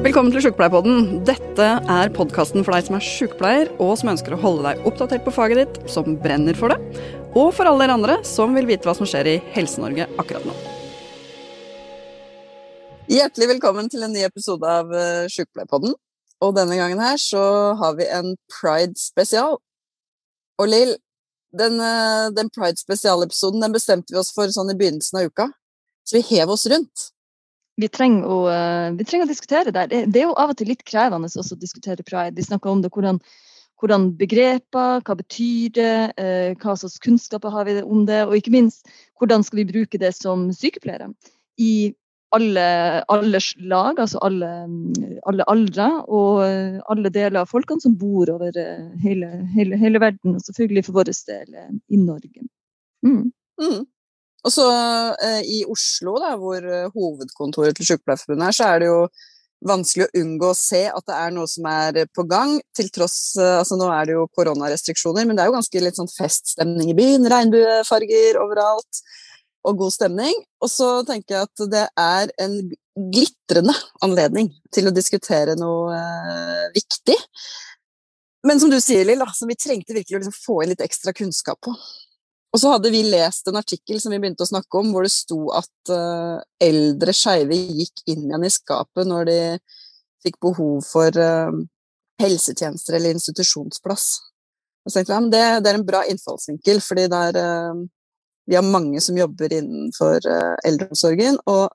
Velkommen til Sjukepleierpodden. Dette er podkasten for deg som er sjukepleier, og som ønsker å holde deg oppdatert på faget ditt, som brenner for det, og for alle dere andre som vil vite hva som skjer i Helse-Norge akkurat nå. Hjertelig velkommen til en ny episode av uh, Sjukepleierpodden. Og denne gangen her så har vi en Pride-spesial. Og Lill, den, uh, den Pride-spesialepisoden den bestemte vi oss for sånn i begynnelsen av uka. Så vi hev oss rundt vi trenger, å, uh, vi trenger å, diskutere det. det. det. er jo av og til litt krevende å diskutere pride. Vi snakker om det, hvordan, hvordan begreper, hva betyr det, uh, hva slags kunnskaper har vi om det, og ikke minst hvordan skal vi bruke det som sykepleiere i alle, alle lag, altså alle, alle, aldre og alle deler av folkene som bor over eh, hele, hele, hele verden, og selvfølgelig for vår del i Norge. Mm. Mm. Og så eh, i Oslo, da, hvor eh, hovedkontoret til Sykepleierforbundet er, så er det jo vanskelig å unngå å se at det er noe som er på gang, til tross eh, Altså nå er det jo koronarestriksjoner, men det er jo ganske litt sånn feststemning i byen. Regnbuefarger overalt, og god stemning. Og så tenker jeg at det er en glitrende anledning til å diskutere noe eh, viktig. Men som du sier, Lill, som vi trengte virkelig å liksom få inn litt ekstra kunnskap på. Og så hadde vi lest en artikkel som vi begynte å snakke om, hvor det sto at uh, eldre skeive gikk inn igjen i skapet når de fikk behov for uh, helsetjenester eller institusjonsplass. Og så tenkte jeg, ja, det, det, er en bra innfallsvinkel, fordi der, uh, vi har mange som jobber innenfor eldreomsorgen, og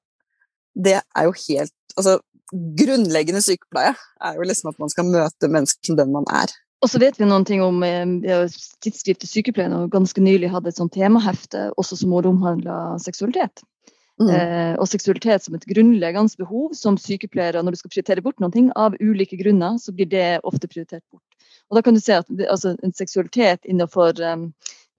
det er jo helt Altså, grunnleggende sykepleie er jo liksom at man skal møte mennesker som den man er. Og så vet vi noen ting om eh, tidsskriftet Sykepleien og ganske nylig hadde et sånt temahefte også som omhandla seksualitet. Mm. Eh, og seksualitet som et grunnleggende behov som sykepleiere, når du skal prioritere bort noe av ulike grunner, så blir det ofte prioritert bort. Og da kan du se at altså, en seksualitet innenfor um,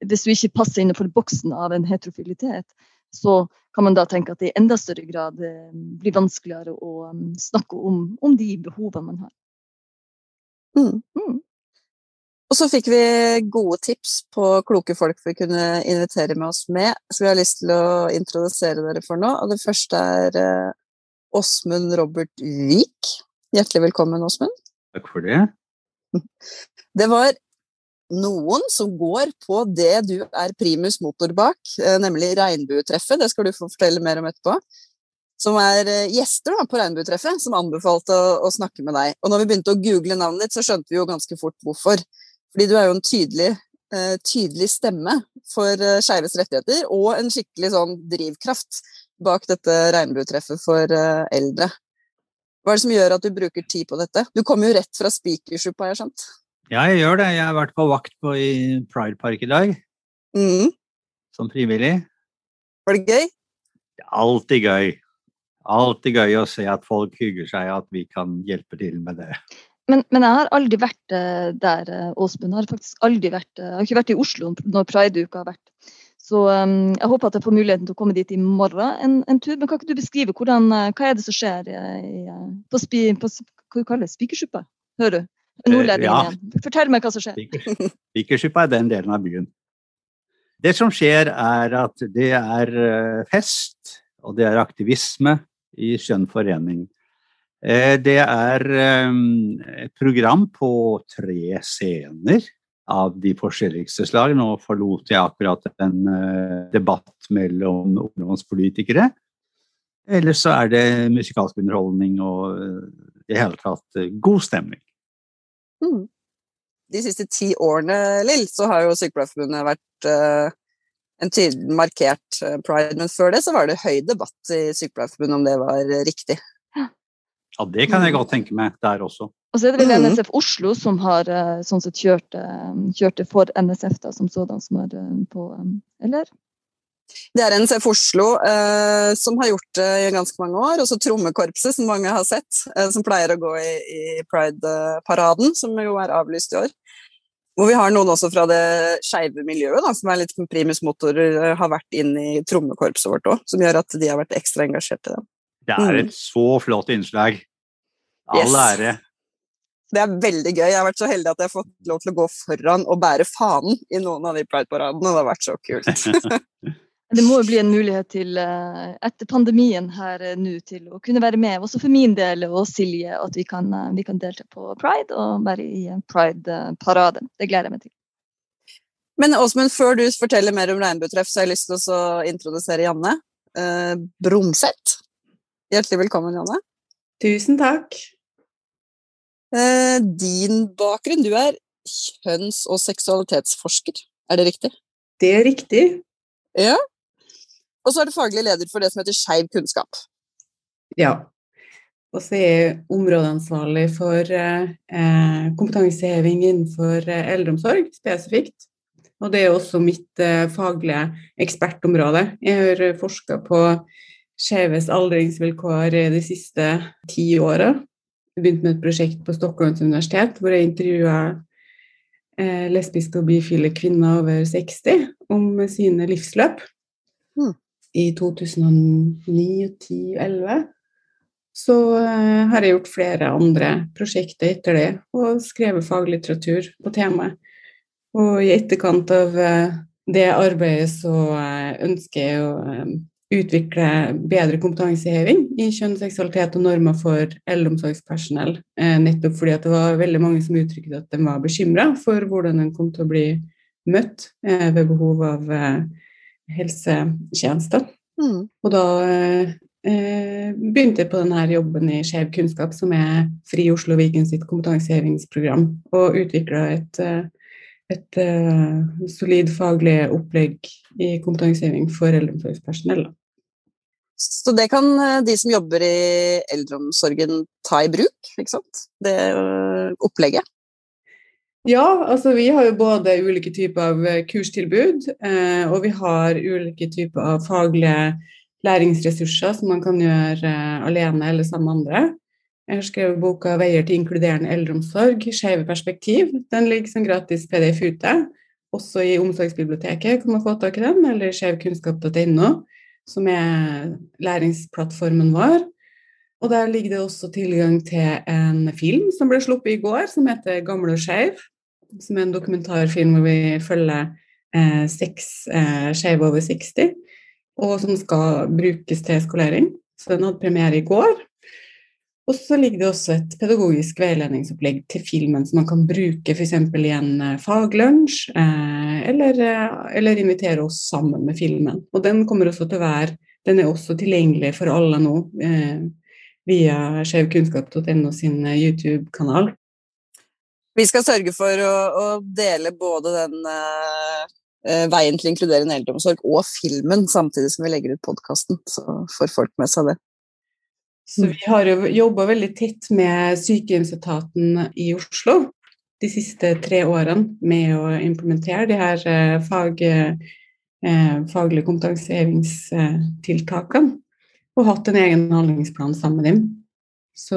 Hvis du ikke passer innenfor boksen av en heterofilitet, så kan man da tenke at det i enda større grad um, blir vanskeligere å um, snakke om, om, de behovene man har. Mm. Mm. Og så fikk vi gode tips på kloke folk vi kunne invitere med oss med, som vi har lyst til å introdusere dere for nå. Og det første er eh, Åsmund Robert Wiik. Hjertelig velkommen, Åsmund. Takk for det. Det var noen som går på det du er primus motor bak, eh, nemlig Regnbuetreffet. Det skal du få fortelle mer om etterpå. Som er eh, gjester da, på Regnbuetreffet, som anbefalte å, å, snakke med deg. Og når vi begynte å google navnet ditt, så skjønte vi jo ganske fort hvorfor. Fordi du er jo en tydelig, uh, tydelig stemme for uh, skeives rettigheter, og en skikkelig sånn drivkraft bak dette regnbuetreffet for uh, eldre. Hva er det som gjør at du bruker tid på dette? Du kommer jo rett fra speakersuppa, har jeg skjønt? Ja, jeg gjør det. Jeg har vært på vakt på, i Pride Park i dag. Mm. Som frivillig. Var det gøy? Alltid gøy. Alltid gøy å se at folk hygger seg, at vi kan hjelpe til med det. Men, men, jeg har aldri vært eh, der, eh, Åsmund. Jeg har faktisk aldri vært, eh, jeg har ikke vært i Oslo når Pride-uka har vært. Så um, jeg håper at jeg får muligheten til å komme dit i morgen en, en tur. Men kan ikke du beskrive hvordan, hva er det som skjer i, på, spi, på hva du kaller det, Spikersuppa? Hører du? Nordlendingen. Ja. Fortell meg hva som skjer. Spikersuppa er den delen av byen. Det som skjer, er at det er fest, og det er aktivisme i skjønn forening. Eh, det er ehm, et program på tre scener av de forskjelligste slag. Nå forlot jeg akkurat en eh, debatt mellom ungdomspolitikere. Ellers så er det musikalsk underholdning og eh, i hele tatt god stemning. Mm. De siste ti årene, Lill, så har jo Sykepleierforbundet vært uh, en tydelig markert pride, men før det så var det høy debatt i Sykepleierforbundet om det var riktig. Ja, det kan jeg godt tenke meg der også. Og så er det vel mm. NSF Oslo som har eh, sånn sett kjørt, eh, kjørt det for NSF da, som sådan, som er eh, på Eller? Det er NSF Oslo eh, som har gjort det i ganske mange år. Og så Trommekorpset, som mange har sett, eh, som pleier å gå i, i Pride-paraden, som jo er avlyst i år. Hvor vi har noen også fra det skeive miljøet, da, som er litt primus motorer, har vært inn i trommekorpset vårt òg. Som gjør at de har vært ekstra engasjert i det. Det er et mm. så flott innslag. All yes. ære. Det er veldig gøy. Jeg har vært så heldig at jeg har fått lov til å gå foran og bære fanen i noen av de Pride-paradene. Det har vært så kult. Det må jo bli en mulighet til, etter pandemien her nå, til å kunne være med, også for min del og Silje, at vi kan, vi kan delta på pride og være i pride-paraden. Det gleder jeg meg til. Men Åsmund, før du forteller mer om regnbuetreff, så har jeg lyst til å introdusere Janne eh, Bromseth. Hjertelig velkommen, Janne. Tusen takk. Eh, din bakgrunn, du er kjønns- og seksualitetsforsker, er det riktig? Det er riktig. Ja. Og så er du faglig leder for det som heter Skeiv kunnskap. Ja. Og så er jeg områdeansvarlig for eh, kompetanseheving innenfor eh, eldreomsorg spesifikt. Og det er også mitt eh, faglige ekspertområde. Jeg har forska på skeives aldringsvilkår de siste ti åra. Jeg begynte med et prosjekt på Stockholms universitet hvor jeg intervjua eh, lesbiske og bifile kvinner over 60 om sine livsløp. Mm. I 2009, 10, 11 så eh, har jeg gjort flere andre prosjekter etter det, og skrevet faglitteratur på temaet. Og i etterkant av eh, det arbeidet så eh, ønsker jeg å utvikle bedre kompetanseheving i kjønn, seksualitet og normer for eldreomsorgspersonell. Nettopp fordi det var veldig mange som uttrykte at de var bekymra for hvordan en kom til å bli møtt ved behov av helsetjenester. Mm. Og da eh, begynte jeg på denne jobben i Skjev kunnskap, som er Fri Oslo Viken sitt kompetansehevingsprogram, og utvikla et eh, et uh, solid faglig opplegg i kompetanseheving for eldreomsorgspersonell. Så det kan eh, de som jobber i eldreomsorgen ta i bruk, ikke sant? Det uh, opplegget? Ja, altså vi har jo både ulike typer av kurstilbud, eh, og vi har ulike typer av faglige læringsressurser som man kan gjøre alene eller sammen med andre. Jeg har skrevet boka 'Veier til inkluderende eldreomsorg skeive perspektiv'. Den ligger som gratis PDF ute. Også i Omsorgsbiblioteket kan man få tak i den, eller skeivkunnskap.no, som er læringsplattformen vår. Og der ligger det også tilgang til en film som ble sluppet i går, som heter 'Gamle og skeiv'. Som er en dokumentarfilm hvor vi følger eh, seks eh, skeive over 60, og som skal brukes til skolering. Så den hadde premiere i går. Og så ligger det også et pedagogisk veiledningsopplegg til filmen som man kan bruke f.eks. i en eh, faglunsj, eh, eller, eh, eller, invitere oss sammen med filmen. Og den kommer også til å være Den er også tilgjengelig for alle nå via skjevkunnskap.no sin YouTube-kanal. Vi skal sørge for å, å dele både den uh, veien til inkluderende eldreomsorg og filmen samtidig som vi legger ut podkasten, så får folk med seg det. Så mm. vi har jo jobba veldig tett med sykehjemsetaten i Oslo de siste tre årene med å implementere de her eh, fag, eh, faglige kompetansehevingstiltakene. Og hatt en egen handlingsplan sammen med dem. Så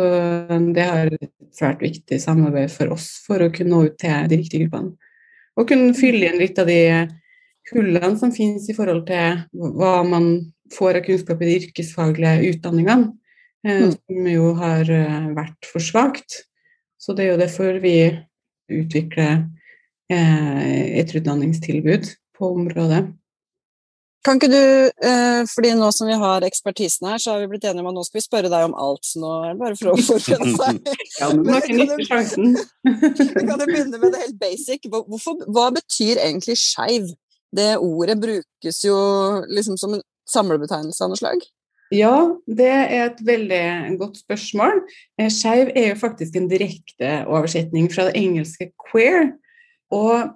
det har et svært viktig samarbeid for oss for å kunne nå ut til de riktige gruppene. Og kunne fylle igjen litt av de hullene som finnes i forhold til hva man får av kunnskap i de yrkesfaglige utdanningene. Eh, mm. som jo har eh, vært for svakt. Så det er jo derfor vi utvikler eh, et utdanningstilbud på området. Kan ikke du, fordi nå som vi har ekspertisen her, så har vi blitt enige om at nå skal vi spørre deg om alt. Så nå er det bare for å forberede seg. ja, men kan, du, kan du begynne med det helt basic. Hvorfor, hva betyr egentlig skeiv? Det ordet brukes jo liksom som en samlebetegnelse av noe slag. Ja, det er et veldig godt spørsmål. Eh, skeiv er jo faktisk en direkte oversetning fra det engelske 'queer'. Og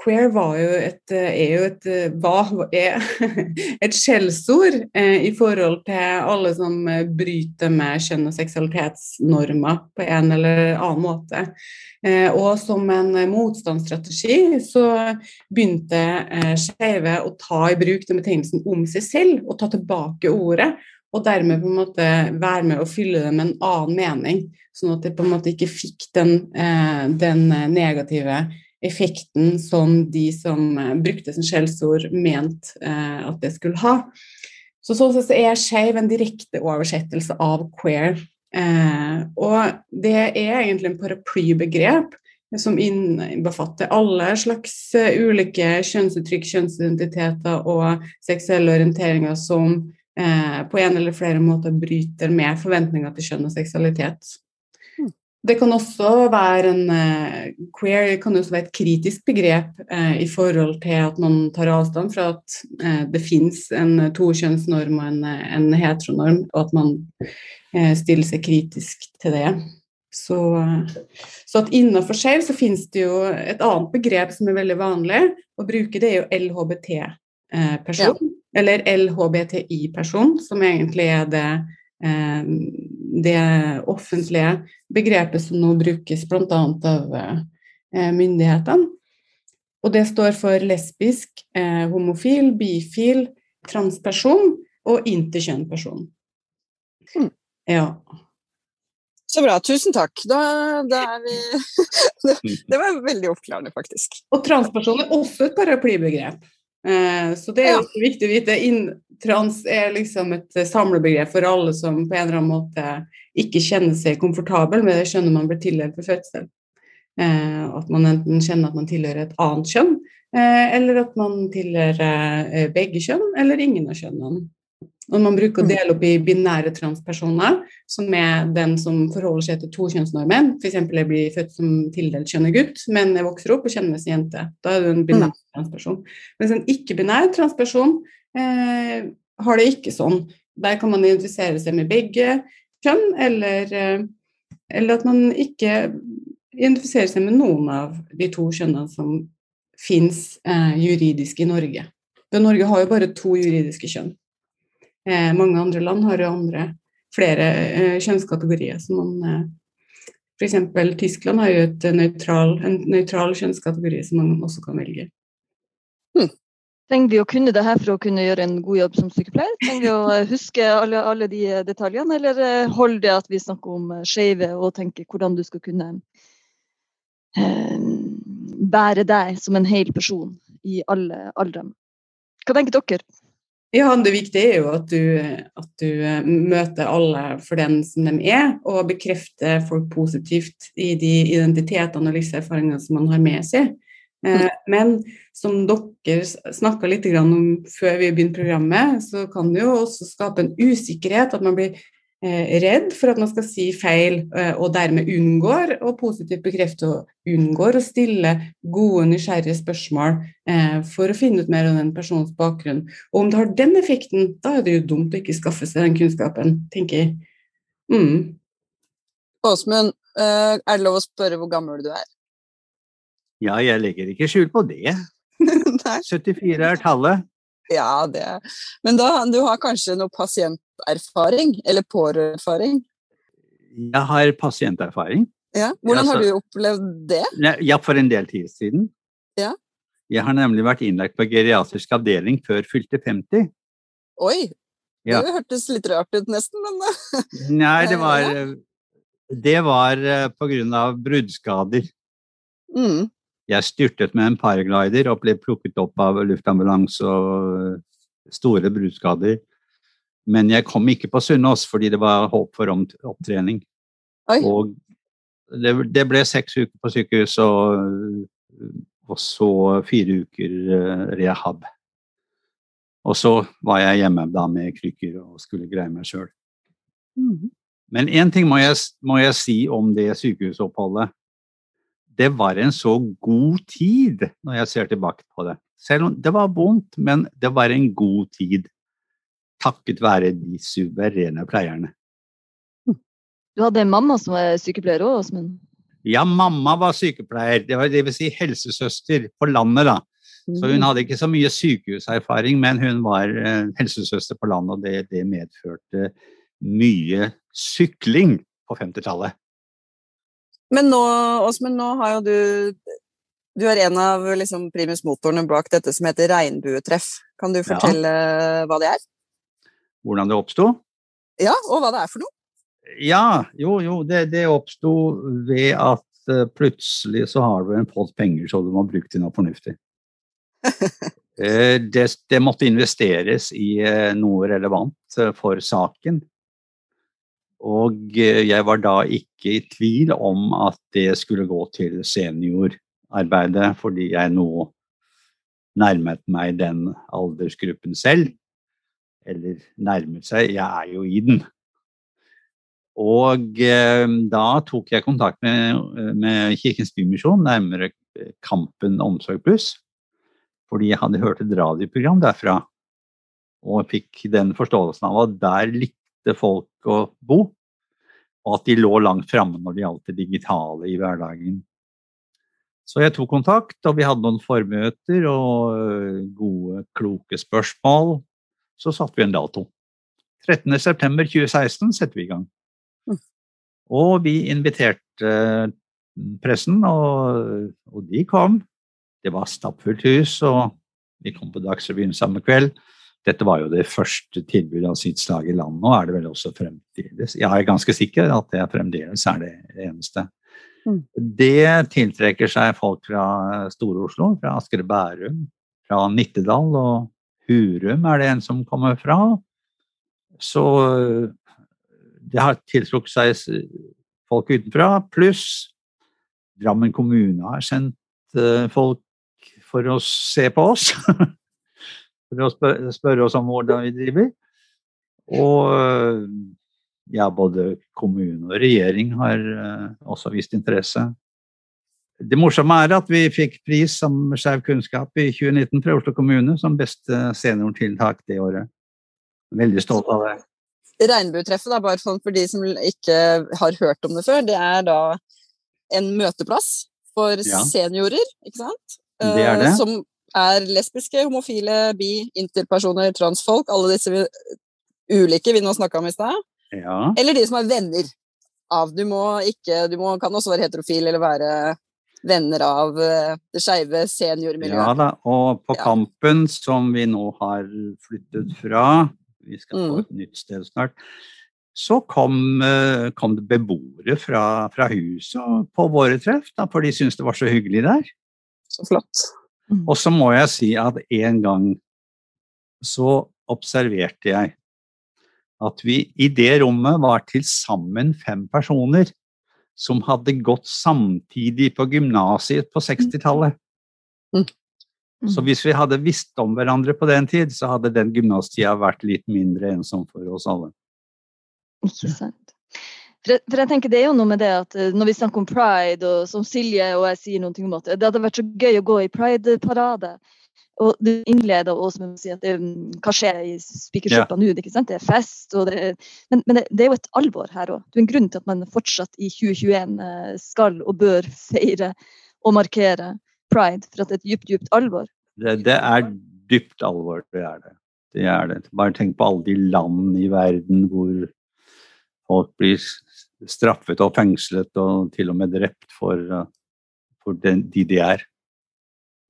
queer jo et, eh, er jo et, eh, et skjellsord eh, i forhold til alle som bryter med kjønn- og seksualitetsnormer på en eller annen måte. Og som en motstandsstrategi så begynte eh, skeive å ta i bruk den betegnelsen om seg selv, og ta tilbake ordet. Og dermed på en måte være med å fylle det med en annen mening, sånn at det på en måte ikke fikk den, den negative effekten som de som eh, brukte som skjellsord, mente eh, at det skulle ha. Så sånn sett er skeiv en direkte oversettelse av queer. Eh, og det er egentlig en paraplybegrep som innbefatter alle slags uh, ulike kjønnsuttrykk, kjønnsidentiteter og seksuelle orienteringer som eh, på en eller flere måter bryter med forventninger til kjønn og seksualitet. Det kan også være en uh, queer kan også være et kritisk begrep i forhold til at man tar avstand fra at det finnes en tokjønnsnorm og en, en heteronorm, og at man stiller seg kritisk til det. Så, så at innenfor skeiv så finnes det jo et annet begrep som er veldig vanlig å bruke, det er jo LHBT-person. Ja. Eller LHBTI-person, som egentlig er det, eh, det offentlige begrepet som nå brukes bl.a. av eh, myndighetene. Og det står for lesbisk, eh, homofil, bifil, transperson og interkjønnperson. Mm. Ja. Så bra. Tusen takk. Da, da er vi det, det, var veldig oppklarende, faktisk. Og transperson er også et paraplybegrep. Eh, så det er ja. viktig å vite. Trans er liksom et samlebegrep for alle som på en eller annen måte ikke kjenner seg komfortabel med det skjønnet man blir tildelt ved fødsel. Eh, at man enten kjenner at man tilhører et annet kjønn, eh, eller at man tilhører eh, begge kjønn, eller ingen av kjønnene. Og man bruker å mm. dele opp i binære transpersoner, som er den som forholder seg til tokjønnsnormen. F.eks. jeg blir født som tildelt kjønnet gutt, men jeg vokser opp og kjenner som jente. Da er du en binær mm. transperson. Mens en ikke-binær transperson eh, har det ikke sånn. Der kan man identifisere seg med begge kjønn, eller, eh, eller at man ikke identifiserer seg med noen av de to kjønnene som fins eh, juridisk i Norge. For Norge har jo bare to juridiske kjønn. Eh, mange andre land har jo andre, flere eh, kjønnskategorier. som man eh, F.eks. Tyskland har jo neutral, en nøytral kjønnskategori som man også kan velge. Hmm. Trenger vi å kunne det her for å kunne gjøre en god jobb som sykepleier? Trenger vi å huske alle, alle de detaljene, eller holder det at vi snakker om skeive og tenker hvordan du skal kunne eh, bære deg som en hel person i alle aldre? Hva tenker dere? Ja, Det viktige er jo at du, at du, eh, møter alle for den som de er, og bekrefter folk positivt i de identitetene og livserfaringene som man har med seg. Eh, mm. Men som dere snakka litt om før vi begynte programmet, så kan det jo også skape en usikkerhet, at man blir redd for at man skal si feil, eh, og dermed unngår å positivt bekrefte og unngår å stille gode, nysgjerrige spørsmål eh, for å finne ut mer om den personens bakgrunn. Og om det har den effekten, da er det jo dumt å ikke skaffe seg den kunnskapen, tenker jeg. Mm. Åsmund, er det lov å spørre hvor gammel du er? Ja, jeg legger ikke skjul på det. 74 er tallet. Ja, det Men da, du har kanskje noe pasienterfaring? Eller pårørendeerfaring? Jeg har pasienterfaring. Ja, Hvordan har du opplevd det? Ja, for en del tid siden. Ja. Jeg har nemlig vært innlagt på geriatrisk avdeling før fylte 50. Oi! Ja. Det hørtes litt rart ut, nesten, men Nei, det var, det var eh, på grunn av bruddskader. Mm. Jeg styrtet med en paraglider og ble plukket opp av luftambulanse og store bruddskader. Men jeg kom ikke på Sunnaas fordi det var håp for opptrening. Oi. Og det, det, ble seks uker på sykehus og, og så fire uker uh, rehab. Og så var jeg hjemme da med krykker og skulle greie meg sjøl. Mm. Men én ting må jeg, må jeg si om det sykehusoppholdet det var en så god tid når jeg ser tilbake på det. Selv om det var vondt, men det var en god tid. Takket være de suverene pleierne. Du hadde en mamma som var sykepleier òg, Åsmund? Ja, mamma var sykepleier. Det, var, det vil si helsesøster på landet, da. Så hun mm. hadde ikke så mye sykehuserfaring, men hun var eh, helsesøster på landet, og det, det medførte mye sykling på 50-tallet. Men nå, Åsmund, nå har jo du Du er en av liksom, primusmotorene bak dette som heter regnbuetreff. Kan du fortelle ja. hva det er? Hvordan det oppsto? Ja, og hva det er for noe? Ja, jo, jo, det, det oppsto ved at uh, plutselig så har du en pott penger så du må bruke til noe fornuftig. uh, det, det, måtte investeres i uh, noe relevant for saken. Og jeg var da ikke i tvil om at det skulle gå til seniorarbeidet, fordi jeg nå nærmet meg den aldersgruppen selv. Eller nærmet seg, jeg er jo i den. Og eh, da tok jeg kontakt med, med Kirkens Bymisjon, nærmere Kampen Omsorg Pluss. Fordi jeg hadde hørt et radioprogram derfra og fikk den forståelsen av at der likte folk å bo. Og at de lå langt framme når det gjaldt det digitale i hverdagen. Så jeg tok kontakt, og vi hadde noen formøter og øh, gode, kloke spørsmål. Så satte vi en dato. 13.9.2016 setter vi i gang. Mm. Og vi inviterte pressen, og, og de kom. Det var stappfullt hus, og vi kom på Dagsrevyen samme kveld. Dette var jo det første tilbudet av sitt slag i landet. Nå er det vel også fremdeles. Jeg er ganske sikker at det fremdeles er det eneste. Mm. Det tiltrekker seg folk fra Store-Oslo, fra Asker og Bærum, fra Nittedal og Hurum er det en som kommer fra. Så det har tiltrukket seg folk utenfra, pluss Drammen kommune har sendt eh, folk for å se på oss. for å spørre, oss om hvordan vi driver. Og eh, ja, både kommune og regjering har uh, også vist interesse. Det morsomme er at vi fikk pris som Skeiv kunnskap i 2019 fra Oslo kommune som beste seniortiltak det året. Veldig stolt av det. Regnbuetreffet, bare for de som ikke har hørt om det før, det er da en møteplass for ja. seniorer, ikke sant? Det er det. Eh, som er lesbiske, homofile, bi, interpersoner, transfolk, alle disse ulike vi nå snakka om i stad. Ja. Eller de som er venner av. Du må ikke Du må, kan også være heterofil eller være venner av eh, det skeive seniormiljøet. Ja da, og på ja. Kampen, som vi nå har flyttet fra, vi skal få mm. et nytt sted snart, så kom, eh, kom det beboere fra, fra huset på våre treff, da, for de syntes det var så hyggelig der. Så flott. Mm. Og så må jeg si at en gang så observerte jeg at vi i det rommet var til sammen fem personer som hadde gått samtidig på gymnaset på 60-tallet. Mm. Mm. Så hvis vi hadde visst om hverandre på den tid, så hadde den gymnastida vært litt mindre ensom for oss alle. Ikke sant. For jeg, for jeg, tenker Det er jo noe med det at eh, når vi snakker om pride, og som Silje og jeg sier noe om at det hadde vært så gøy å gå i pride-parade. Og du innleder også med å si at det, hva skjer i Spikersuppa yeah. nå? ikke sant? Det er fest. Det, men, men det, det, er jo et alvor her òg. Det er en grunn til at man fortsatt i 2021 eh, skal og bør feire og markere pride. For at det er et dypt, dypt alvor. Det, det er dypt alvor, det er det. Det er det. Bare tenk på alle de land i verden hvor folk blir straffet og fengslet og til og med drept for, uh, for den, de de er.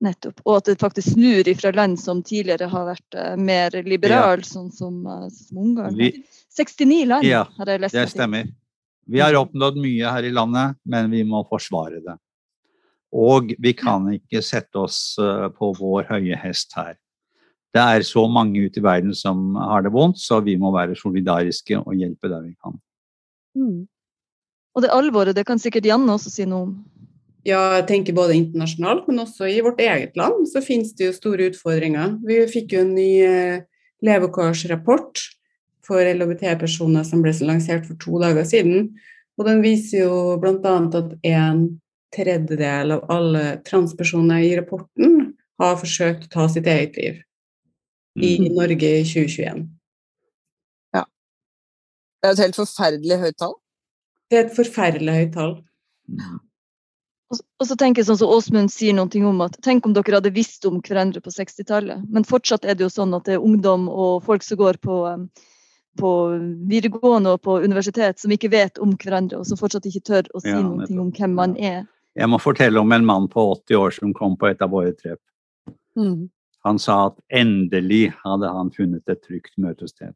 Nettopp. Og at det faktisk snur ifra land som tidligere har vært uh, mer liberale, ja. sånn som, uh, som Ungarn. Vi, 69 land ja, har jeg lest. Det stemmer. Vi har oppnådd mye her i landet, men vi må forsvare det. Og vi kan ikke sette oss på vår høye hest her. Det er så mange ute i verden som har det vondt, så vi må være solidariske og hjelpe der vi kan. Mm. Og det alvoret, det kan sikkert Janne også si noe om? Ja, jeg tenker både internasjonalt, men også i vårt eget land så finnes det jo store utfordringer. Vi fikk jo en ny eh, levekårsrapport for LHBT-personer som ble lansert for to dager siden. Og den viser jo bl.a. at en tredjedel av alle transpersoner i rapporten har forsøkt å ta sitt eget liv i mm. Norge i 2021. Ja. Det er et helt forferdelig høyt tall. Det er et forferdelig høyt tall. Og så tenker jeg sånn som Åsmund sier noe om at Tenk om dere hadde visst om hverandre på 60-tallet. Men fortsatt er det jo sånn at det er ungdom og folk som går på, på videregående og på universitet, som ikke vet om hverandre, og som fortsatt ikke tør å si ja, noe om hvem man er. Jeg må fortelle om en mann på 80 år som kom på et av våre treff. Mm. Han sa at endelig hadde han funnet et trygt møtested.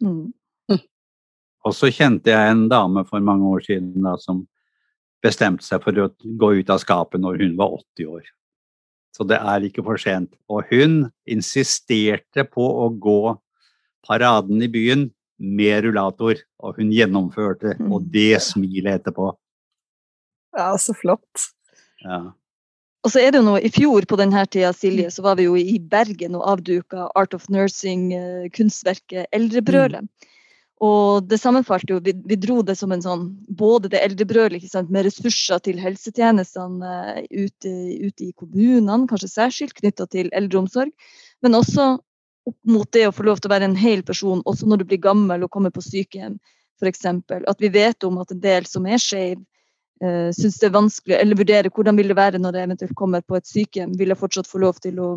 Mm. Og så kjente jeg en dame for mange år siden da, som bestemte seg for å gå ut av skapet når hun var 80 år. Så det er ikke for sent. Og hun insisterte på å gå paraden i byen med rullator, og hun gjennomførte, og Mm. det smilet etterpå. Ja, så flott. Ja. Og så er det jo noe, I fjor på denne tida Silje, så var vi jo i Bergen og avduka Art of Nursing-kunstverket Eldrebrølet. Og det sammenfalt jo, vi, vi dro det som en sånn Både det eldrebrølet med ressurser til helsetjenestene eh, ute, ute i kommunene, kanskje særskilt knytta til eldreomsorg, men også opp mot det å få lov til å være en hel person også når du blir gammel og kommer på sykehjem, f.eks. At vi vet om at en del som er skeiv, uh, syns det er vanskelig, eller vurderer hvordan vil det være når jeg eventuelt kommer på et sykehjem. Vil jeg fortsatt få lov til å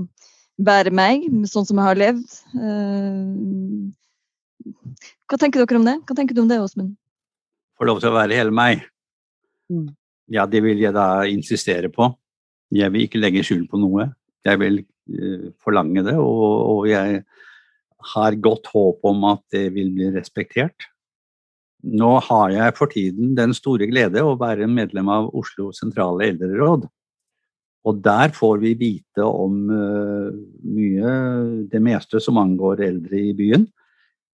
være meg, sånn som jeg har levd? Eh, hva tenker dere om det? Hva tenker du om det, Åsmund? Få lov til å være hele meg. Mm. Ja, det vil jeg da insistere på. Jeg vil ikke legge skjul på noe. Jeg vil uh, forlange det, og, og jeg har godt håp om at det vil bli respektert. Nå har jeg for tiden den store glede å være medlem av Oslo sentrale eldreråd. Og der får vi vite om uh, mye, det meste som angår eldre i byen.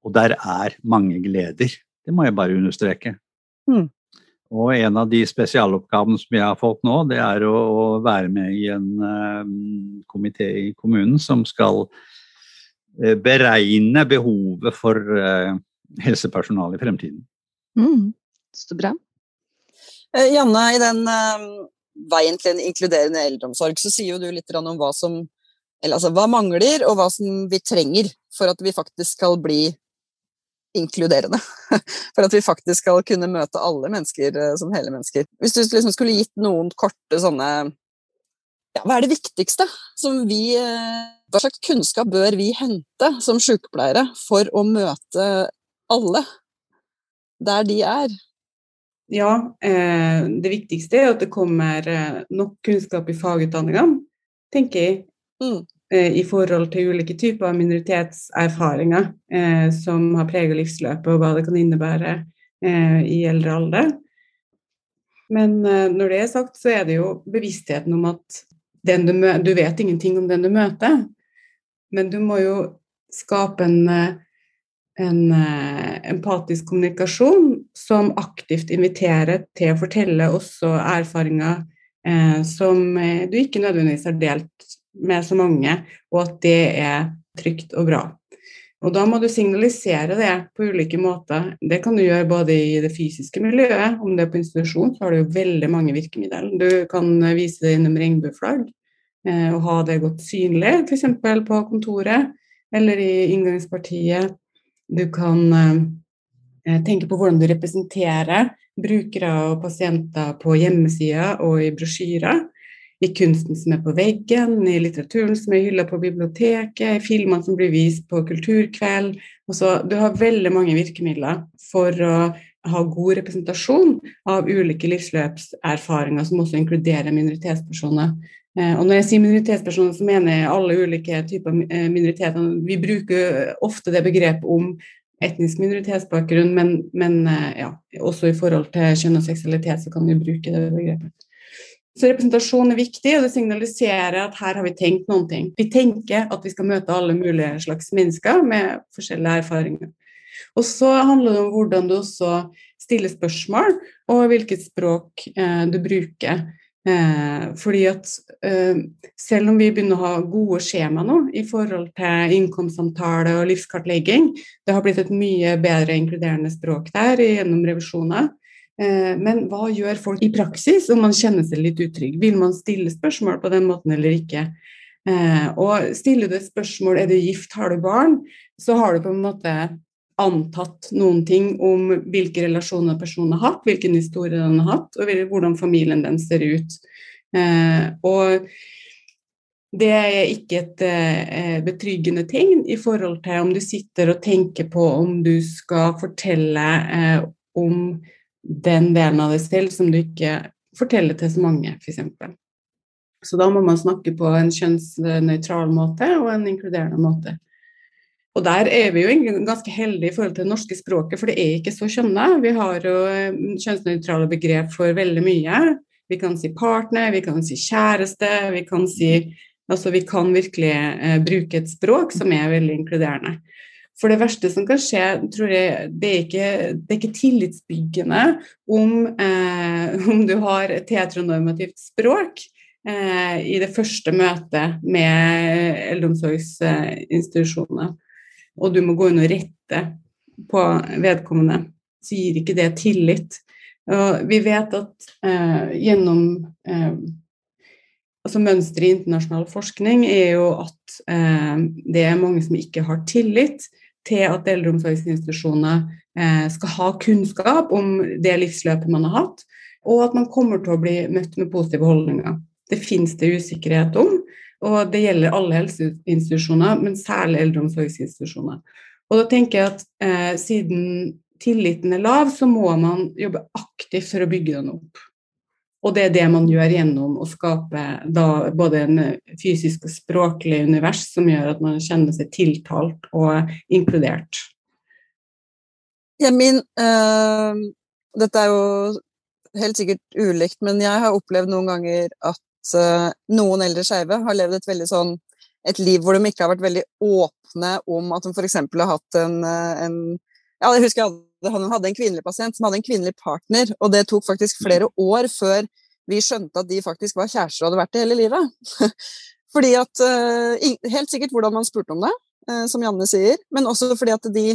Og der er mange gleder. Det må jeg bare understreke. Mm. Og en av de spesialoppgavene som jeg har fått nå, det er å, å være med i en uh, komité i kommunen som skal uh, beregne behovet for uh, helsepersonal i fremtiden. Mm, så bra. Eh, Janne, i den eh, veien til en inkluderende eldreomsorg, så sier jo du litt om hva som eller altså hva mangler, og hva som vi trenger for at vi faktisk skal bli inkluderende. For at vi faktisk skal kunne møte alle mennesker eh, som hele mennesker. Hvis du liksom skulle gitt noen korte sånne ja, Hva er det viktigste som vi eh, Hva slags kunnskap bør vi hente som sykepleiere for å møte alle der de er? Ja, eh, det viktigste er at det kommer nok kunnskap i fagutdanningene, tenker jeg. Mm. Eh, I forhold til ulike typer av minoritetserfaringer eh, som har preget livsløpet, og hva det kan innebære eh, i eldre alder. Men eh, når det er sagt, så er det jo bevisstheten om at du, du vet ingenting om den du møter, men du må jo skape en eh, en uh, empatisk kommunikasjon som aktivt inviterer til å fortelle også erfaringer som du ikke nødvendigvis har delt med så mange, og at det er trygt og bra. Og da må du signalisere det på ulike måter. Det kan du gjøre både i det fysiske miljøet, om det er på institusjon, så har du jo veldig mange virkemidler. Du kan vise det gjennom regnbueflagg, og ha det godt synlig, f.eks. på kontoret eller i inngangspartiet. Du kan eh, tenke på hvordan du representerer brukere og pasienter på hjemmesider og i brosjyrer. I kunsten som er på veggen, i litteraturen som er hylla på biblioteket, i filmene som blir vist på kulturkveld. Også, du har veldig mange virkemidler for å ha god representasjon av ulike livsløpserfaringer som også inkluderer minoritetspersoner. Og når jeg sier minoritetspersoner, så mener jeg alle ulike typer minoriteter. Vi bruker ofte det begrepet om etnisk minoritetsbakgrunn, men, men ja, også i forhold til kjønn og seksualitet så kan vi bruke det begrepet. Så representasjon er viktig, og det signaliserer at her har vi tenkt noen ting. Vi tenker at vi skal møte alle mulige slags mennesker med forskjellige erfaringer. Og så handler det om hvordan du også stiller spørsmål, og hvilket språk eh, du bruker. Eh, fordi at eh, selv om vi begynner å ha gode skjema nå i forhold til innkomstsamtale og livskartlegging, det har blitt et mye bedre inkluderende språk der gjennom revisjoner. Eh, men hva gjør folk i praksis om man kjenner seg litt utrygg? Vil man stille spørsmål på den måten eller ikke? Eh, og stiller du et spørsmål er du gift, har du barn, så har du på en måte antatt noen ting om hvilke relasjoner personen har hatt, hvilken historie den har hatt, og hvordan familien den ser ut. Eh, og det er ikke et betryggende tegn i forhold til om du sitter og tenker på om du skal fortelle om den delen av deg selv som du ikke forteller til så mange, f.eks. Så da må man snakke på en kjønnsnøytral måte og en inkluderende måte. Og der er vi jo ganske heldige i forhold til det norske språket, for det er ikke så kjønna. Vi har jo kjønnsnøytrale begrep for veldig mye. Vi kan si partner, vi kan si kjæreste, vi kan si Altså vi kan virkelig eh, bruke et språk som er veldig inkluderende. For det verste som kan skje, tror jeg, det er ikke, det er ikke tillitsbyggende om, eh, om, du har et heteronormativt språk eh, i det første møtet med eldreomsorgsinstitusjoner, og du må gå inn og rette på vedkommende, så gir ikke det tillit. Og vi vet at eh, gjennom eh, altså Mønsteret i internasjonal forskning er jo at eh, det er mange som ikke har tillit til at eldreomsorgsinstitusjoner eh, skal ha kunnskap om det livsløpet man har hatt, og at man kommer til å bli møtt med positive holdninger. Det finnes det usikkerhet om, og det gjelder alle helseinstitusjoner, men særlig eldreomsorgsinstitusjoner. Og da tenker jeg at eh, siden tilliten er lav, så må man jobbe aktivt for å bygge den opp. Og det er det man gjør gjennom å skape både en fysisk og språklig univers som gjør at man kjenner seg tiltalt og inkludert. Min øh, Dette er jo helt sikkert ulikt, men jeg har opplevd noen ganger at øh, noen eldre skeive har levd et veldig sånn et liv hvor de ikke har vært veldig åpne om at de f.eks. har hatt en, øh, en ja, jeg husker jeg hadde han hadde en kvinnelig pasient som hadde en kvinnelig partner, og det tok faktisk flere år før vi skjønte at de faktisk var kjærester og hadde vært det hele livet. fordi at uh, Helt sikkert hvordan man spurte om det, uh, som Janne sier, men også fordi at de,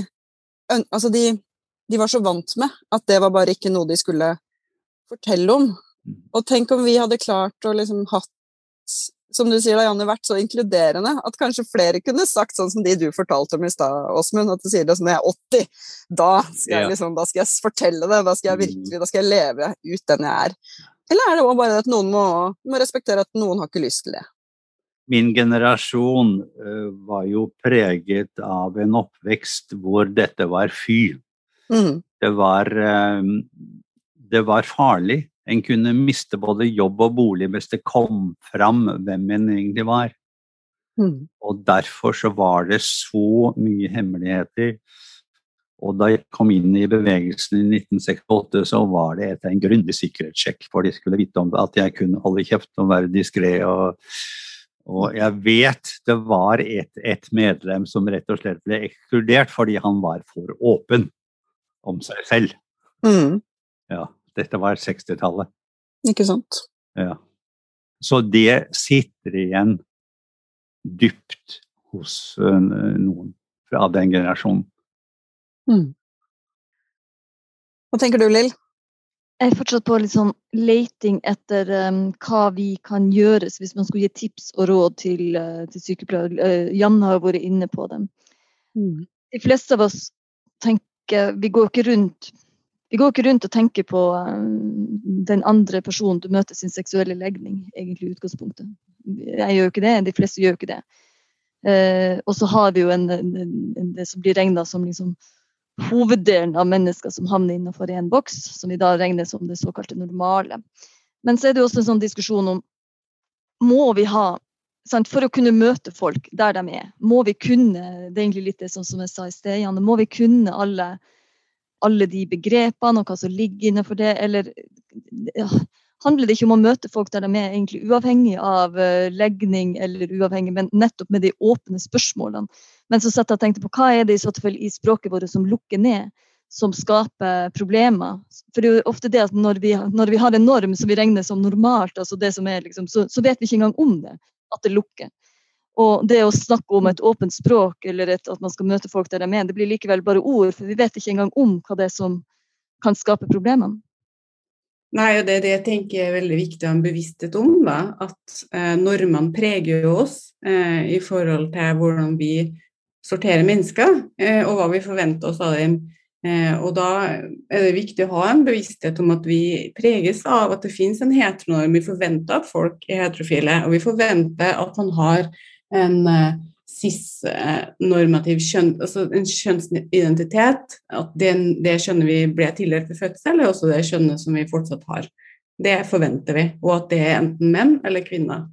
altså de, de var så vant med at det var bare ikke noe de skulle fortelle om. Mm. Og tenk om vi hadde klart å liksom hatt som du sier, da, Janne, vært så inkluderende at kanskje flere kunne sagt sånn som de du fortalte om i stad, Åsmund, at du sier det sånn når jeg er 80, da skal, jeg, liksom, da skal jeg fortelle det, da skal jeg mm. virkelig, da skal jeg leve ut den jeg er. Eller er det også bare at noen må, må respektere at noen har ikke lyst til det? Min generasjon uh, var jo preget av en oppvekst hvor dette var fy. Mm. Det, var, uh, det var farlig en kunne miste både jobb og bolig hvis det kom fram hvem en egentlig var. Mm. Og derfor så var det så mye hemmeligheter. Og da jeg kom inn i bevegelsen i 1968, så var det etter en grundig sikkerhetssjekk, for de skulle vite om at jeg kunne holde kjeft og være diskré. Og, og, jeg vet det var et, et, medlem som rett og slett ble ekskludert fordi han var for åpen om seg selv. Mm. Ja. Dette var 60-tallet. Ikke sant. Ja. Så det sitter igjen dypt hos noen fra den generasjonen. Mm. Hva tenker du, Lill? Jeg er fortsatt på litt sånn leiting etter um, hva vi kan gjøre hvis man skulle gi tips og råd til, uh, til sykepleiere. Uh, Janne har vært inne på dem. Mm. De fleste av oss tenker Vi går ikke rundt vi går ikke rundt og tenker på um, den andre personen du møter sin seksuelle legning, egentlig i utgangspunktet. Jeg gjør jo ikke det, de fleste gjør jo ikke det. Eh, og så har vi jo en, en, en, det som blir regna som liksom hoveddelen av mennesker som havner innenfor én boks, som vi da regner som det såkalte normale. Men så er det jo også en sånn diskusjon om må vi ha sant, For å kunne møte folk der de er, må vi kunne Det er egentlig litt det som jeg sa i sted, Janne, må vi kunne alle alle de begrepene og hva som ligger innenfor det, eller ja, handler det ikke om å møte folk der de er egentlig uavhengig av uh, legning, eller uavhengig, men nettopp med de åpne spørsmålene. Men så satt jeg og tenkte på hva er det i så fall i språket vårt som lukker ned, som skaper problemer. For det er jo ofte det at når vi, når vi har en norm som vi regner som normalt, altså det som er liksom, så, så vet vi ikke engang om det, at det lukker. Og det å snakke om et åpent språk eller et, at man skal møte folk der de er, det blir likevel bare ord, for vi vet ikke engang om hva det er som kan skape problemene. Nei, og det er det jeg tenker er veldig viktig å ha en bevissthet om. Da. At eh, normene preger oss eh, i forhold til hvordan vi sorterer mennesker, eh, og hva vi forventer oss av dem. Eh, og da er det viktig å ha en bevissthet om at vi preges av at det finnes en heteronorm. Vi forventer at folk er heterofile, og vi forventer at man har en uh, cis-normativ kjønn, altså en kjønnsidentitet. At det, det kjønnet vi ble tildelt ved fødsel, er også det kjønnet som vi fortsatt har. Det forventer vi, og at det er enten menn eller kvinner.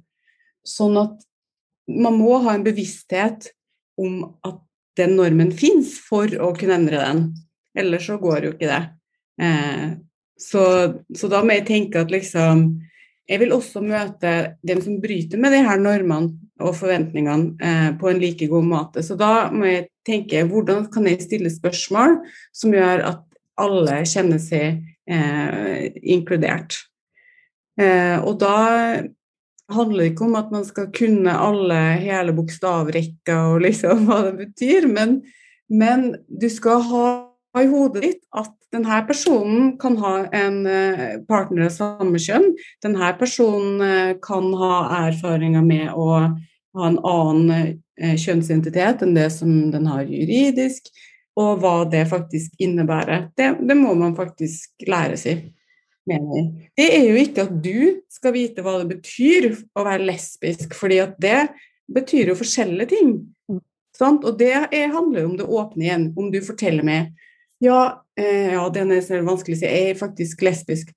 Sånn at man må ha en bevissthet om at den normen fins for å kunne endre den. Ellers så går jo ikke det. Eh, så, så, da må jeg tenke at liksom Jeg vil også møte dem som bryter med de her normene, og forventningene eh, på en like god måte. Så da må jeg tenke hvordan kan jeg stille spørsmål som gjør at alle kjenner seg eh, inkludert. Eh, og da handler det ikke om at man skal kunne alle hele bokstavrekka og liksom hva det betyr, men, men du skal ha i hodet ditt at denne personen kan ha en eh, partner av samme kjønn. Denne personen eh, kan ha erfaringer med å ha en annen eh, kjønnsidentitet enn det som den har juridisk, og hva det faktisk innebærer. Det, det må man faktisk lære seg. Mener. Det er jo ikke at du skal vite hva det betyr å være lesbisk, fordi at det betyr jo forskjellige ting. Sant? Og det er, handler jo om det åpne igjen, om du forteller meg ja, eh, ja den er vanskelig å si. Jeg er faktisk lesbisk.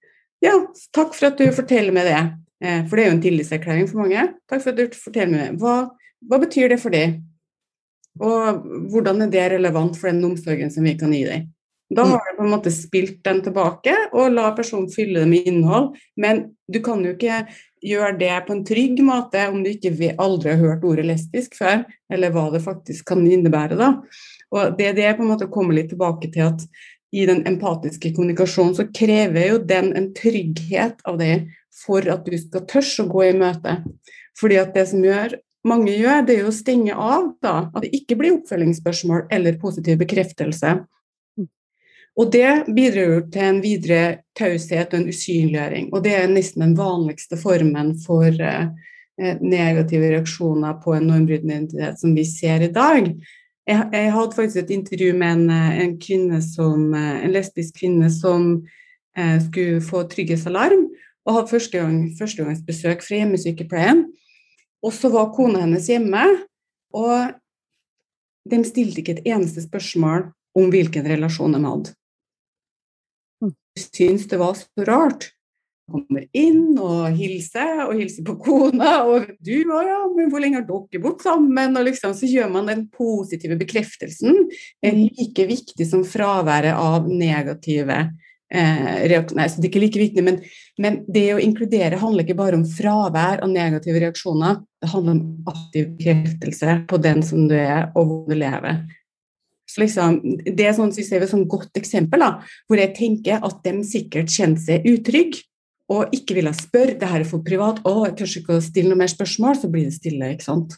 Ja, takk for at du forteller meg det. Eh, for det er jo en tillitserklæring for mange. Takk for at du forteller meg. Hva, hva betyr det for deg? Og hvordan er det relevant for den omsorgen som vi kan gi deg? Da mm. har du på en måte spilt den tilbake og la personen fylle det med innhold. Men du kan jo ikke gjøre det på en trygg måte om du ikke aldri har hørt ordet lesbisk før, eller hva det faktisk kan innebære. da. Og det, er det på en måte kommer litt tilbake til at i den empatiske kommunikasjonen så krever jo den en trygghet av det for at du skal tørre å gå i møte. Fordi at det som gjør, mange gjør, det er jo å stenge av da, at det ikke blir oppfølgingsspørsmål eller positiv bekreftelse. Og det bidrar jo til en videre taushet og en usynliggjøring. Og det er nesten den vanligste formen for eh, negative reaksjoner på en normbrytende identitet som vi ser i dag. Jeg, jeg, hadde faktisk et intervju med en, eh, en, kvinne som, eh, en lesbisk kvinne som eh, skulle få trygghetsalarm, og hadde første gang, besøk fra hjemmesykepleien. Og så var kona hennes hjemme, og de stilte ikke et eneste spørsmål om hvilken relasjon de hadde. Jeg hm. syntes det var så rart kommer inn og hilser, og hilser på kona. Og du òg, ja, men hvor lenge har dere bodd sammen? Og liksom, så gjør man den positive bekreftelsen er mm. like viktig som fraværet av negative eh. Nei, så det er ikke like viktig, men, men, det å inkludere handler ikke bare om fravær av negative reaksjoner, det handler om aktiv bekreftelse på den som du er, og hvor du lever. Så liksom, det er sånn, synes jeg, et sånn godt eksempel da, hvor jeg tenker at de sikkert kjenner seg utrygge og ikke ville spørre, det her er for privat, å, jeg tør ikke å stille noe mer spørsmål, så blir det stille, ikke sant.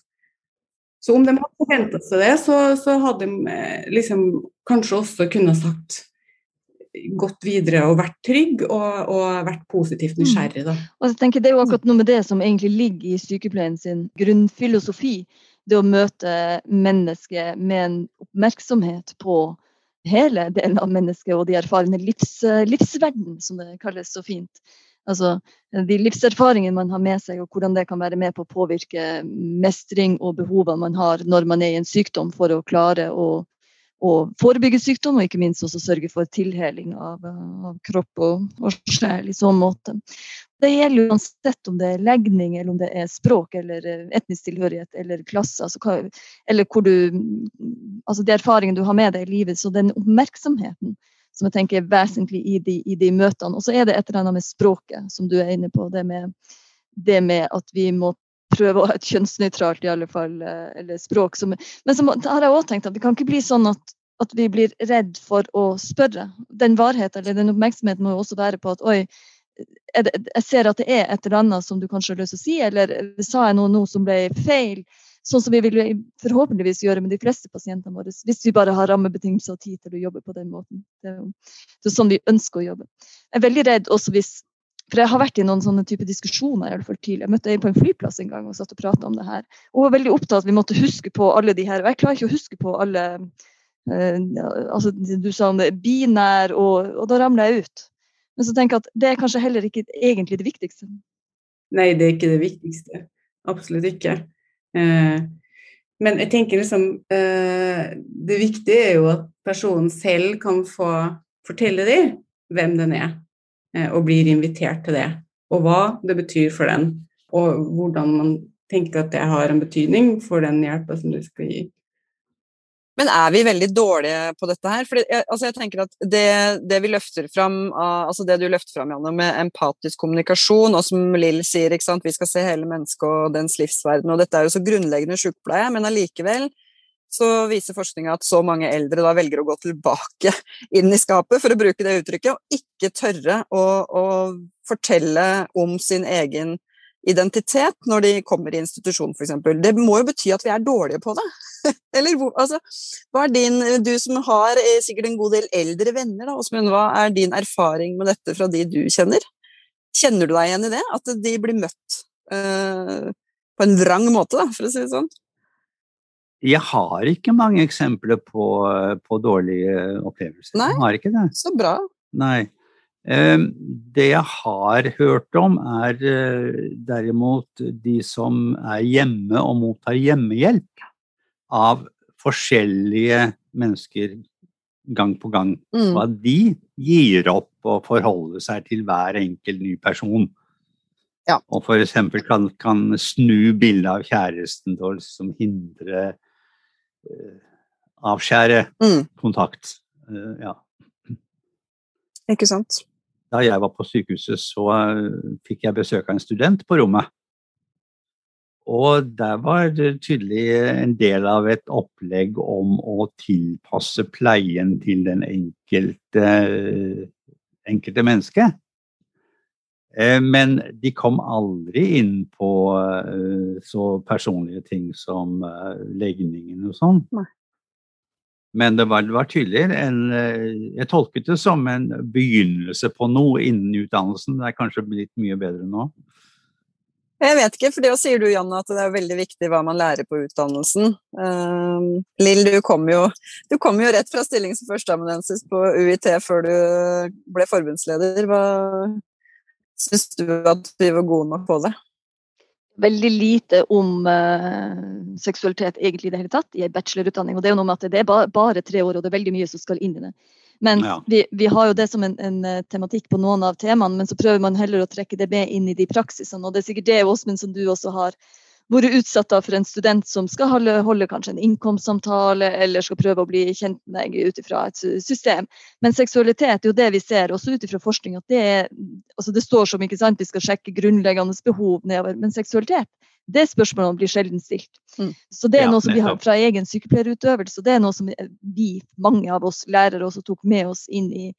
Så om de hadde forventa seg det, så, så, hadde de eh, liksom kanskje også kunne sagt gått videre og vært trygg og, og vært positivt mm. nysgjerrig. Da. Mm. Og jeg tenker Det er jo akkurat noe med det som egentlig ligger i sykepleien sin grunnfilosofi. Det å møte mennesket med en oppmerksomhet på hele delen av mennesket og de erfarne livs, livsverden, som det kalles så fint. Altså de livserfaringene man har med seg, og hvordan det kan være med på å påvirke mestring og behovene man har når man er i en sykdom, for å klare å, å forebygge sykdom, og ikke minst også sørge for tilheling av, av kropp og, og sjel i sånn måte. Det gjelder uansett om det er legning, eller om det er språk, eller etnisk tilhørighet eller klasse. Altså, eller hvor du Altså de erfaringene du har med deg i livet. Så den oppmerksomheten som jeg tenker er vesentlig i de, i de møtene. Og så er det et eller annet med språket, som du er inne på. Det med, det med at vi må prøve å ha et kjønnsnøytralt i alle fall, eh, eller språk. Som, men så har jeg også tenkt at det kan ikke bli sånn at, at vi blir redd for å spørre. Den varheten eller den oppmerksomheten må jo også være på at oi, det, jeg ser at det er et eller annet som du kanskje har lyst til å si, eller sa jeg noe nå som ble feil? Sånn som vi vil forhåpentligvis gjøre med de fleste pasientene våre, hvis vi bare har rammebetingelser og tid til å jobbe på den måten. Det er sånn vi ønsker å jobbe. Jeg er veldig redd også hvis for jeg har vært i noen sånne type diskusjoner i alle fall tidlig. Jeg møtte en på en flyplass en gang og satt og prata om det her. Og var veldig opptatt av at vi måtte huske på alle de her. Og jeg klarer ikke å huske på alle eh, altså Du sa om det binær, og, og da ramler jeg ut. Men så tenker jeg at det er kanskje heller ikke egentlig det viktigste. Nei, det er ikke det viktigste. Absolutt ikke. Eh, men jeg tenker liksom eh, Det viktige er jo at personen selv kan få fortelle dem hvem den er, og blir invitert til det. Og hva det betyr for den, og hvordan man tenker at det har en betydning for den hjelpa som du skal gi. Men er vi veldig dårlige på dette her? For altså jeg tenker at det, det, vi løfter fram, altså det du løfter fram, Janne, med empatisk kommunikasjon, og som Lill sier, vi skal se hele mennesket og dens livsverden, og dette er jo så grunnleggende sykepleie, men allikevel så viser forskninga at så mange eldre da velger å gå tilbake inn i skapet, for å bruke det uttrykket, og ikke tørre å, å fortelle om sin egen identitet når de kommer i institusjon, f.eks. Det må jo bety at vi er dårlige på det. Eller altså, hva er din Du som har eh, sikkert en god del eldre venner, da, Åsmund, hva er din erfaring med dette fra de du kjenner? Kjenner du deg igjen i det? At de blir møtt uh, på en vrang måte, da, for å si det sånn? Jeg har ikke mange eksempler på, på dårlige opplevelser. Nei, jeg har ikke det. Så bra. Nei. Ehm, det jeg har hørt om, er eh, derimot de som er hjemme og mottar hjemmehjelp av forskjellige mennesker gang på gang. Mm. Og at de gir opp å forholde seg til hver enkelt ny person. Ja. Og f.eks. Kan, kan snu bildet av kjæresten til å liksom hindre Avskjære mm. kontakt. Uh, ja. Ikke sant da jeg var på sykehuset, så eh, fikk jeg besøk av en student på rommet. Og der var det tydelig en del av et opplegg om å tilpasse pleien til den enkelte, enkelte menneske. Eh, men de kom aldri inn på eh, så personlige ting som legningen og sånn. Men det var, det var tydelig en, eh, Jeg tolket det som en begynnelse på noe innen utdannelsen. Det er kanskje blitt mye bedre nå? Jeg vet ikke, for det sier du Janne, at det er veldig viktig hva man lærer på utdannelsen. Uh, Lill, du kom, jo, du kom jo rett fra stilling som førsteamanuensis på UiT før du ble forbundsleder. Hva syns du at vi var gode nok på det? veldig lite om uh, seksualitet egentlig i det hele tatt i en bachelorutdanning. Og det er jo noe med at det er bare, bare tre år, og det er veldig mye som skal inn i det. Men ja. vi, vi, har jo det som en, en, eh, tematikk på noen av temaene, men så prøver man heller å trekke det med inn i de praksisene. Og det er sikkert det, Åsmund, som du også har vært utsatt for en student som skal holde, holde, kanskje en innkomstsamtale eller skal prøve å bli kjent med deg ut ifra et system. Men seksualitet er jo det vi ser, også ut ifra forskning, at det, er, altså det står som ikke sant, vi skal sjekke grunnleggende behov nedover. Men seksualitet, det spørsmålet blir sjelden stilt. Mm. Så det er noe som vi har fra egen sykepleierutøvelse, og det er noe som vi, mange av oss lærere også tok med oss inn i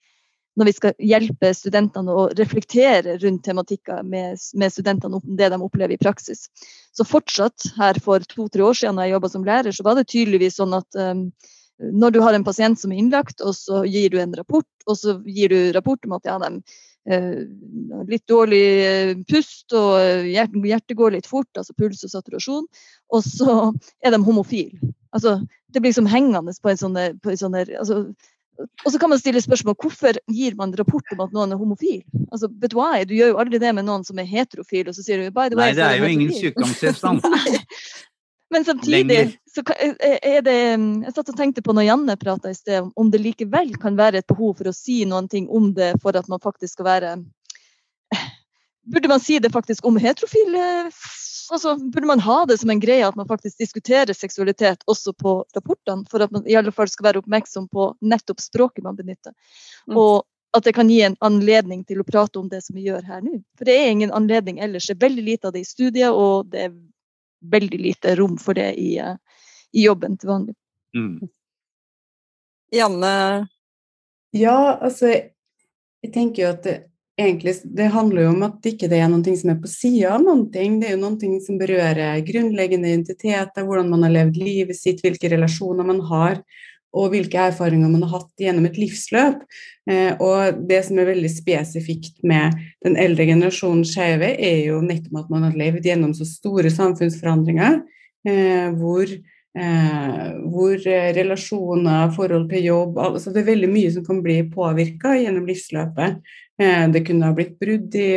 når vi skal hjelpe studentene å reflektere rundt tematikker med, med, studentene om det de opplever i praksis. Så fortsatt, her for to-tre år siden da jeg jobba som lærer, så var det tydeligvis sånn at um, når du har en pasient som er innlagt, og så gir du en rapport, og så gir du rapport om at ja, de uh, litt dårlig uh, pust, og uh, hjertet går litt fort, altså puls og saturasjon, og så er de homofile. Altså, det blir liksom hengende på en på en sånn altså, og så kan man stille spørsmål hvorfor gir man rapport om at noen er homofil? Altså, but why? Du gjør jo aldri det med noen som er heterofil, og så sier du by the way Nei, det er jo ingen sykdomstilstand. Men samtidig så er det Jeg satt og tenkte på når Janne prata i sted, om det likevel kan være et behov for å si noen ting om det for at man faktisk skal være Burde man si det faktisk om heterofile altså, burde man ha det som en greie at man faktisk diskuterer seksualitet også på rapportene, for at man i alle fall skal være oppmerksom på nettopp språket man benytter. Mm. Og at det kan gi en anledning til å prate om det som vi gjør her nå. For det er ingen anledning ellers. Det er veldig lite av det i studiet, og det er veldig lite rom for det i, i jobben til vanlig. Mm. Janne? Ja, altså Jeg tenker jo at det, egentlig, det handler jo om at det ikke er noe som er på sida av noen ting. Det er jo noe som berører grunnleggende identiteter, hvordan man har levd livet sitt, hvilke relasjoner man har, og hvilke erfaringer man har hatt gjennom et livsløp. Eh, og det som er veldig spesifikt med den eldre generasjonen skeive, er jo nettopp at man har levd gjennom så store samfunnsforandringer eh, hvor Eh, hvor eh, relasjoner, forhold til jobb altså Det er veldig mye som kan bli påvirka gjennom livsløpet. Eh, det kunne ha blitt brudd i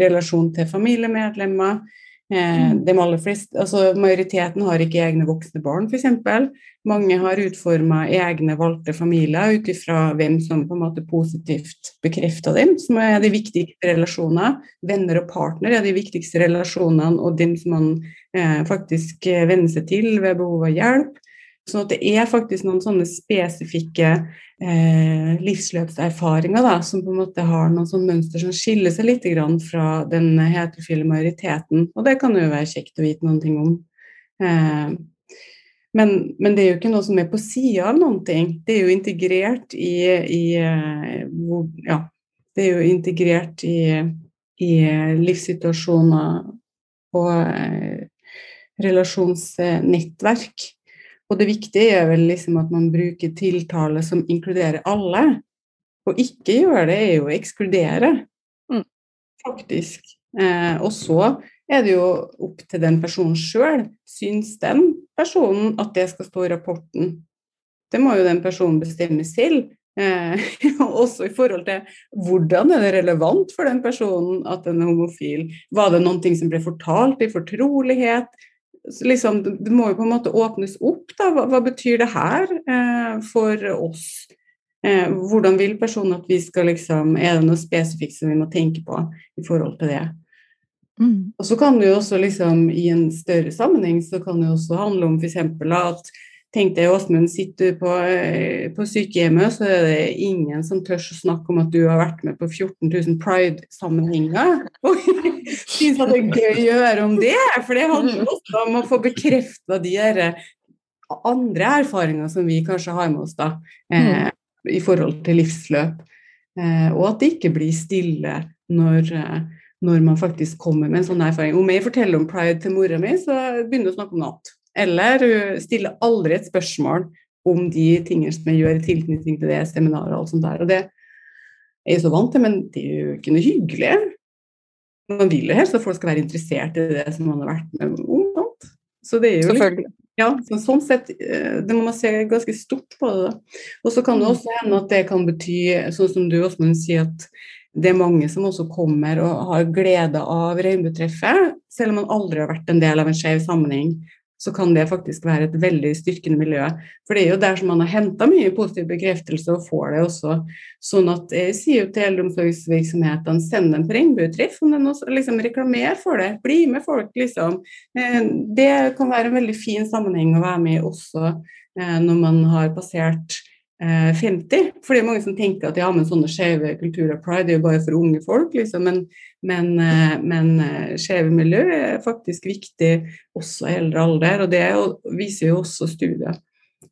relasjon til familiemedlemmer. Mm. De aller fleste, altså Majoriteten har ikke egne voksne barn, f.eks. Mange har utforma egne valgte familier ut ifra hvem som på en måte positivt bekrefter dem, som er de viktigste relasjonene. Venner og partner er de viktigste relasjonene, og dem som man eh, faktisk venner seg til ved behov av hjelp. Sånn at det er faktisk noen sånne spesifikke eh, livsløpserfaringer da, som på en måte har noen sånne mønster som skiller seg litt fra den heterofile majoriteten. Og det kan jo være kjekt å vite noen ting om. Eh, men, men, det er jo ikke noe som er på sida av noen ting. Det er jo integrert i, i hvor, Ja, det er jo integrert i, i livssituasjoner og eh, relasjonsnettverk. Og det viktige er vel liksom at man bruker tiltale som inkluderer alle. Og ikke gjøre det er jo å ekskludere, mm. faktisk. Eh, og så er det jo opp til den personen sjøl. Syns den personen at det skal stå i rapporten? Det må jo den personen bestemme selv. Eh, også i forhold til hvordan er det relevant for den personen at den er homofil. Var det noe som ble fortalt i fortrolighet? Liksom, det må jo på en måte åpnes opp. Da. Hva, hva betyr det her eh, for oss? Eh, hvordan vil personen at vi skal liksom Er det noe spesifikt som vi må tenke på i forhold til det? Mm. Og så kan det jo også liksom i en større sammenheng så kan det jo også handle om f.eks. at Tenk deg Åsmund, sitter du på, eh, på, sykehjemmet, så er det ingen som tør å snakke om at du har vært med på 14 000 pride-sammenhenger. Og syns at det er gøy å gjøre om det, for det handler også om å få bekrefta de andre erfaringer som vi kanskje har med oss da, eh, i forhold til livsløp. Eh, og at det ikke blir stille når, eh, når man faktisk kommer med en sånn erfaring. Om jeg forteller om pride til mora mi, så begynner hun å snakke om natt. Eller hun stiller aldri et spørsmål om de tingene som jeg gjør i tilknytning til det seminaret og alt sånt der. Og det er jeg så vant til, men det er jo ikke noe hyggelig. Man vil jo helst at folk skal være interessert i det som man har vært med om. Så det er jo Selvfølgelig. Ja, så sånn sett, eh, det må man se ganske stort på det. Og så kan det mm. også hende at det kan bety, sånn som du også sier, at det er mange som også kommer og har glede av regnbuetreffet, selv om man aldri har vært en del av en skeiv sammenheng så kan det faktisk være et veldig styrkende miljø. For det er jo der som man har henta mye positiv bekreftelse, og får det også. Sånn at jeg sier jo til eldreomsorgsvirksomhetene, send dem på regnbuetreff, om den også, liksom reklamer for det. Bli med folk, liksom. Eh, det kan være en veldig fin sammenheng å være med i også eh, når man har passert 50. Eh, for det er mange som tenker at ja, men sånne skeive kulturer pride er jo bare for unge folk, liksom. Men, men, eh, men eh, skeive miljø er faktisk viktig også i eldre alder, og det viser jo også studier.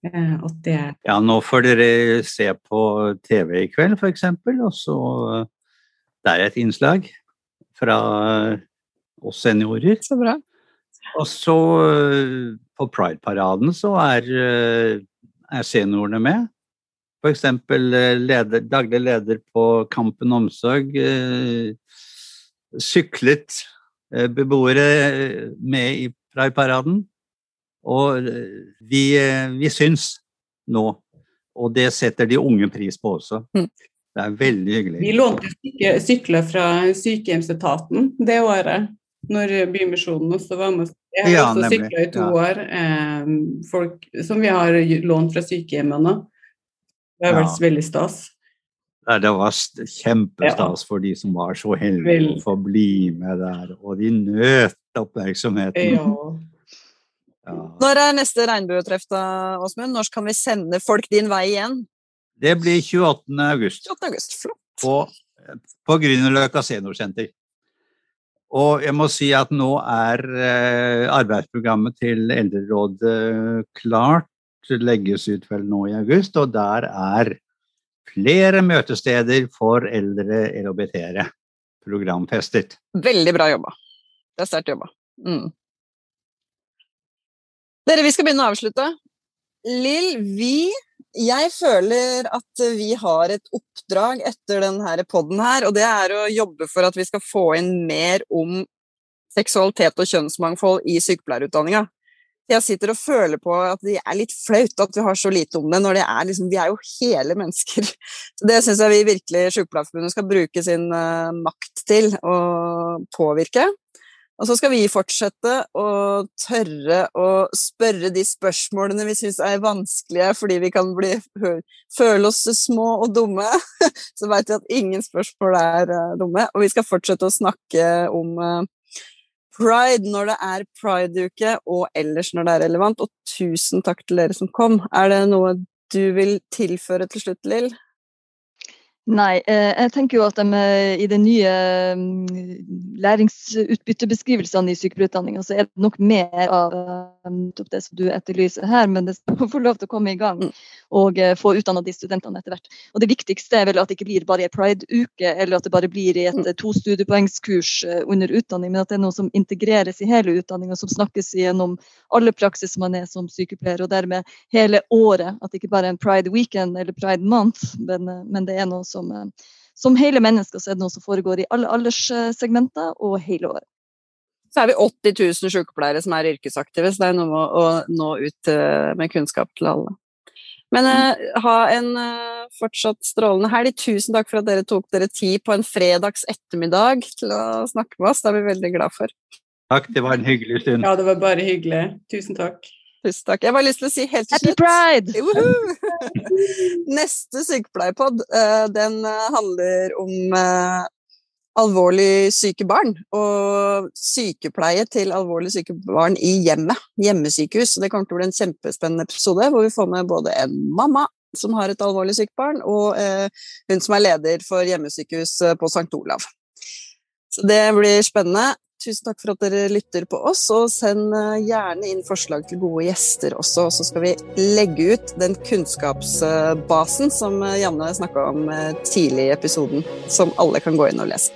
At det Ja, nå får dere se på TV i kveld, f.eks., og så Det er et innslag fra oss seniorer. Så bra. Og så på Pride-paraden så er, er seniorene med. F.eks. Eh, leder, daglig leder på Kampen Omsorg eh, syklet eh, beboere med i Pride-paraden. Og vi, vi syns nå, og det setter de unge pris på også. Mm. Det er veldig hyggelig. Vi lånte sykler fra sykehjemsetaten det året, når Bymisjonen også var med. Jeg har ja, også sykla i to ja. år, folk som vi har lånt fra sykehjemmene. Det har vært veldig stas. Ja, det var kjempestas ja. for de som var så heldige å få bli med der, og de nøt oppmerksomheten. Ja. Ja. Når er neste regnbuetreff, da, Åsmund? Når kan vi sende folk din vei igjen? Det blir 28. august. 28. august. Flott. På, på Grünerløkka seniorsenter. Og jeg må si at nå er eh, arbeidsprogrammet til Eldrerådet klart legges ut vel nå i august, og der er flere møtesteder for eldre LHBT-ere programfestet. Veldig bra jobba. Det er sterkt jobba. Mm. Dere, vi skal begynne å avslutte. Lill, vi Jeg føler at vi har et oppdrag etter denne poden her, og det er å jobbe for at vi skal få inn mer om seksualitet og kjønnsmangfold i sykepleierutdanninga jeg sitter og føler på at det er litt flaut at vi har så lite om det, når det er liksom, vi er jo hele mennesker. Så Det syns jeg vi virkelig Sykepleierforbundet skal bruke sin uh, makt til å påvirke. Og så skal vi fortsette å tørre å spørre de spørsmålene vi syns er vanskelige, fordi vi kan bli, føle oss små og dumme. Så veit vi at ingen spørsmål er uh, dumme. Og vi skal fortsette å snakke om uh, pride når det er pride-uke, og ellers når det er relevant. Og tusen takk til dere som kom. Er det noe du vil tilføre til slutt, Lill? Nei, eh, jeg tenker jo at de, eh, i de nye mm, læringsutbyttebeskrivelsene i sykepleierutdanninga, så er det nok mer av eh, det som du etterlyser her, men det skal få lov til å komme i gang mm. og få utdanna de studentene etter hvert. Og Det viktigste er vel at det ikke blir bare i pride-uke, eller at det bare blir i et mm. to studiepoengskurs under utdanning, men at det er noe som integreres i hele utdanninga, som snakkes gjennom alle praksis man er som sykepleier, og dermed hele året. At det ikke bare er en pride weekend eller pride month, men, men det er noe som, eh, som hele mennesker, så er det noe som foregår i alle alderssegmenter og hele året. Så er vi 80 000 sykepleiere som er yrkesaktive, så det er noe med å nå ut eh, med kunnskap til alle. Men uh, ha en fortsatt strålende helg. Tusen takk for at dere tok dere tid på en fredags ettermiddag til å snakke med oss. Det er vi veldig glad for. Takk, det var en hyggelig stund. Ja, det var bare hyggelig. Tusen takk. Tusen takk. Jeg har lyst til å si helt til slutt Happy Pride! Neste sykepleierpod, uh, den uh, handler om uh, alvorlig syke barn. Og sykepleie til alvorlig syke barn i hjemmet. Hjemmesykehus. Det kommer til å bli en kjempespennende episode hvor vi får med både en mamma som har et alvorlig sykt barn, og hun som er leder for hjemmesykehus på St. Olav. Så det blir spennende. Tusen takk for at dere lytter på oss, og send eh, gjerne inn forslag til gode gjester også. Så skal vi legge ut den kunnskapsbasen som eh, Janne snakka om eh, tidlig i episoden, som alle kan gå inn og lese.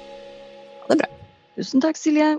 Ha det bra. Tusen takk, Silje.